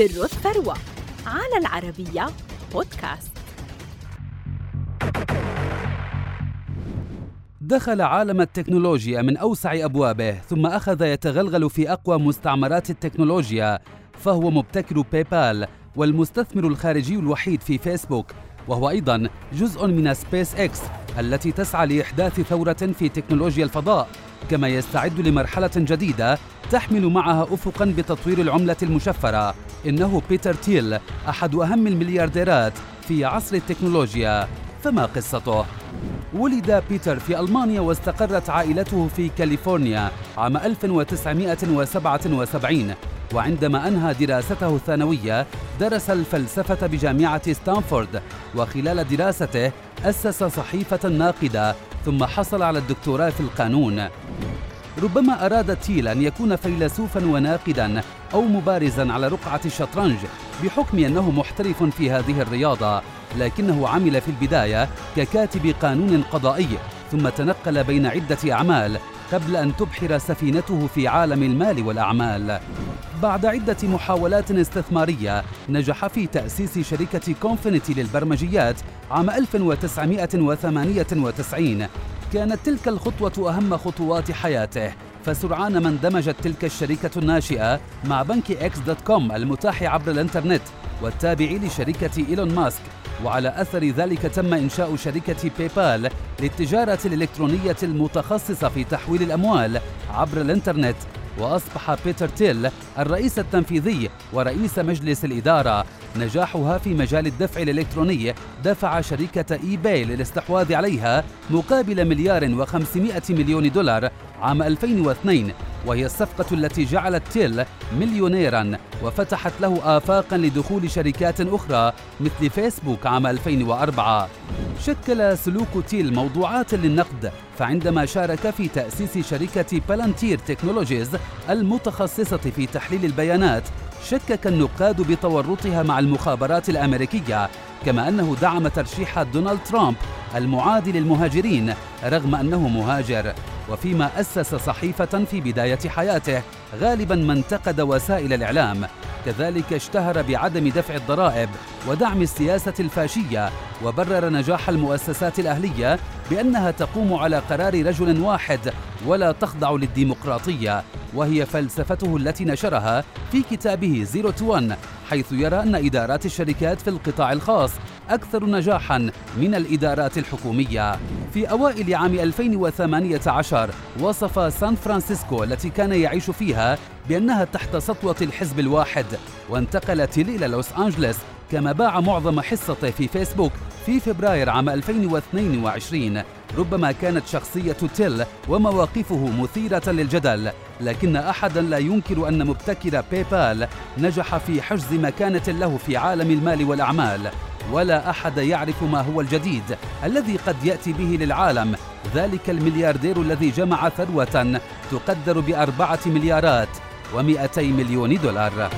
سر الثروة على العربية بودكاست. دخل عالم التكنولوجيا من أوسع أبوابه ثم أخذ يتغلغل في أقوى مستعمرات التكنولوجيا فهو مبتكر PayPal والمستثمر الخارجي الوحيد في فيسبوك وهو أيضا جزء من سبيس إكس التي تسعى لإحداث ثورة في تكنولوجيا الفضاء كما يستعد لمرحلة جديدة تحمل معها أفقا بتطوير العملة المشفرة. إنه بيتر تيل أحد أهم المليارديرات في عصر التكنولوجيا فما قصته؟ ولد بيتر في ألمانيا واستقرت عائلته في كاليفورنيا عام 1977 وعندما أنهى دراسته الثانوية درس الفلسفة بجامعة ستانفورد وخلال دراسته أسس صحيفة ناقدة ثم حصل على الدكتوراه في القانون ربما أراد تيل أن يكون فيلسوفا وناقدا أو مبارزا على رقعة الشطرنج بحكم أنه محترف في هذه الرياضة لكنه عمل في البداية ككاتب قانون قضائي ثم تنقل بين عدة أعمال قبل أن تبحر سفينته في عالم المال والأعمال. بعد عدة محاولات استثمارية نجح في تأسيس شركة Confinity للبرمجيات عام 1998 كانت تلك الخطوة أهم خطوات حياته. فسرعان ما اندمجت تلك الشركة الناشئة مع بنك X.com المتاح عبر الإنترنت والتابع لشركة إيلون ماسك. وعلى أثر ذلك تم إنشاء شركة PayPal للتجارة الإلكترونية المتخصصة في تحويل الأموال عبر الإنترنت. وأصبح بيتر تيل الرئيس التنفيذي ورئيس مجلس الإدارة. نجاحها في مجال الدفع الإلكتروني دفع شركة eBay للاستحواذ عليها مقابل مليار وخمسمائة مليون دولار عام 2002 وهي الصفقة التي جعلت تيل مليونيرا وفتحت له آفاقا لدخول شركات أخرى مثل فيسبوك عام 2004 شكل سلوك تيل موضوعات للنقد فعندما شارك في تأسيس شركة Palantir Technologies المتخصصة في تحليل البيانات شكك النقاد بتورطها مع المخابرات الأمريكية كما أنه دعم ترشيح دونالد ترامب المعادي للمهاجرين رغم أنه مهاجر. وفيما أسس صحيفة في بداية حياته غالبا ما انتقد وسائل الإعلام. كذلك اشتهر بعدم دفع الضرائب ودعم السياسة الفاشية وبرر نجاح المؤسسات الأهلية بأنها تقوم على قرار رجل واحد ولا تخضع للديمقراطية وهي فلسفته التي نشرها في كتابه Zero to One حيث يرى أن إدارات الشركات في القطاع الخاص أكثر نجاحا من الإدارات الحكومية. في أوائل عام 2018 وصف سان فرانسيسكو التي كان يعيش فيها بأنها تحت سطوة الحزب الواحد وانتقل تيل إلى لوس أنجلوس كما باع معظم حصته في فيسبوك في فبراير عام 2022 ربما كانت شخصية تيل ومواقفه مثيرة للجدل لكن أحدا لا ينكر أن مبتكر بايبال نجح في حجز مكانة له في عالم المال والأعمال ولا أحد يعرف ما هو الجديد الذي قد يأتي به للعالم. ذلك الملياردير الذي جمع ثروة تقدر بأربعة مليارات ومئتي مليون دولار.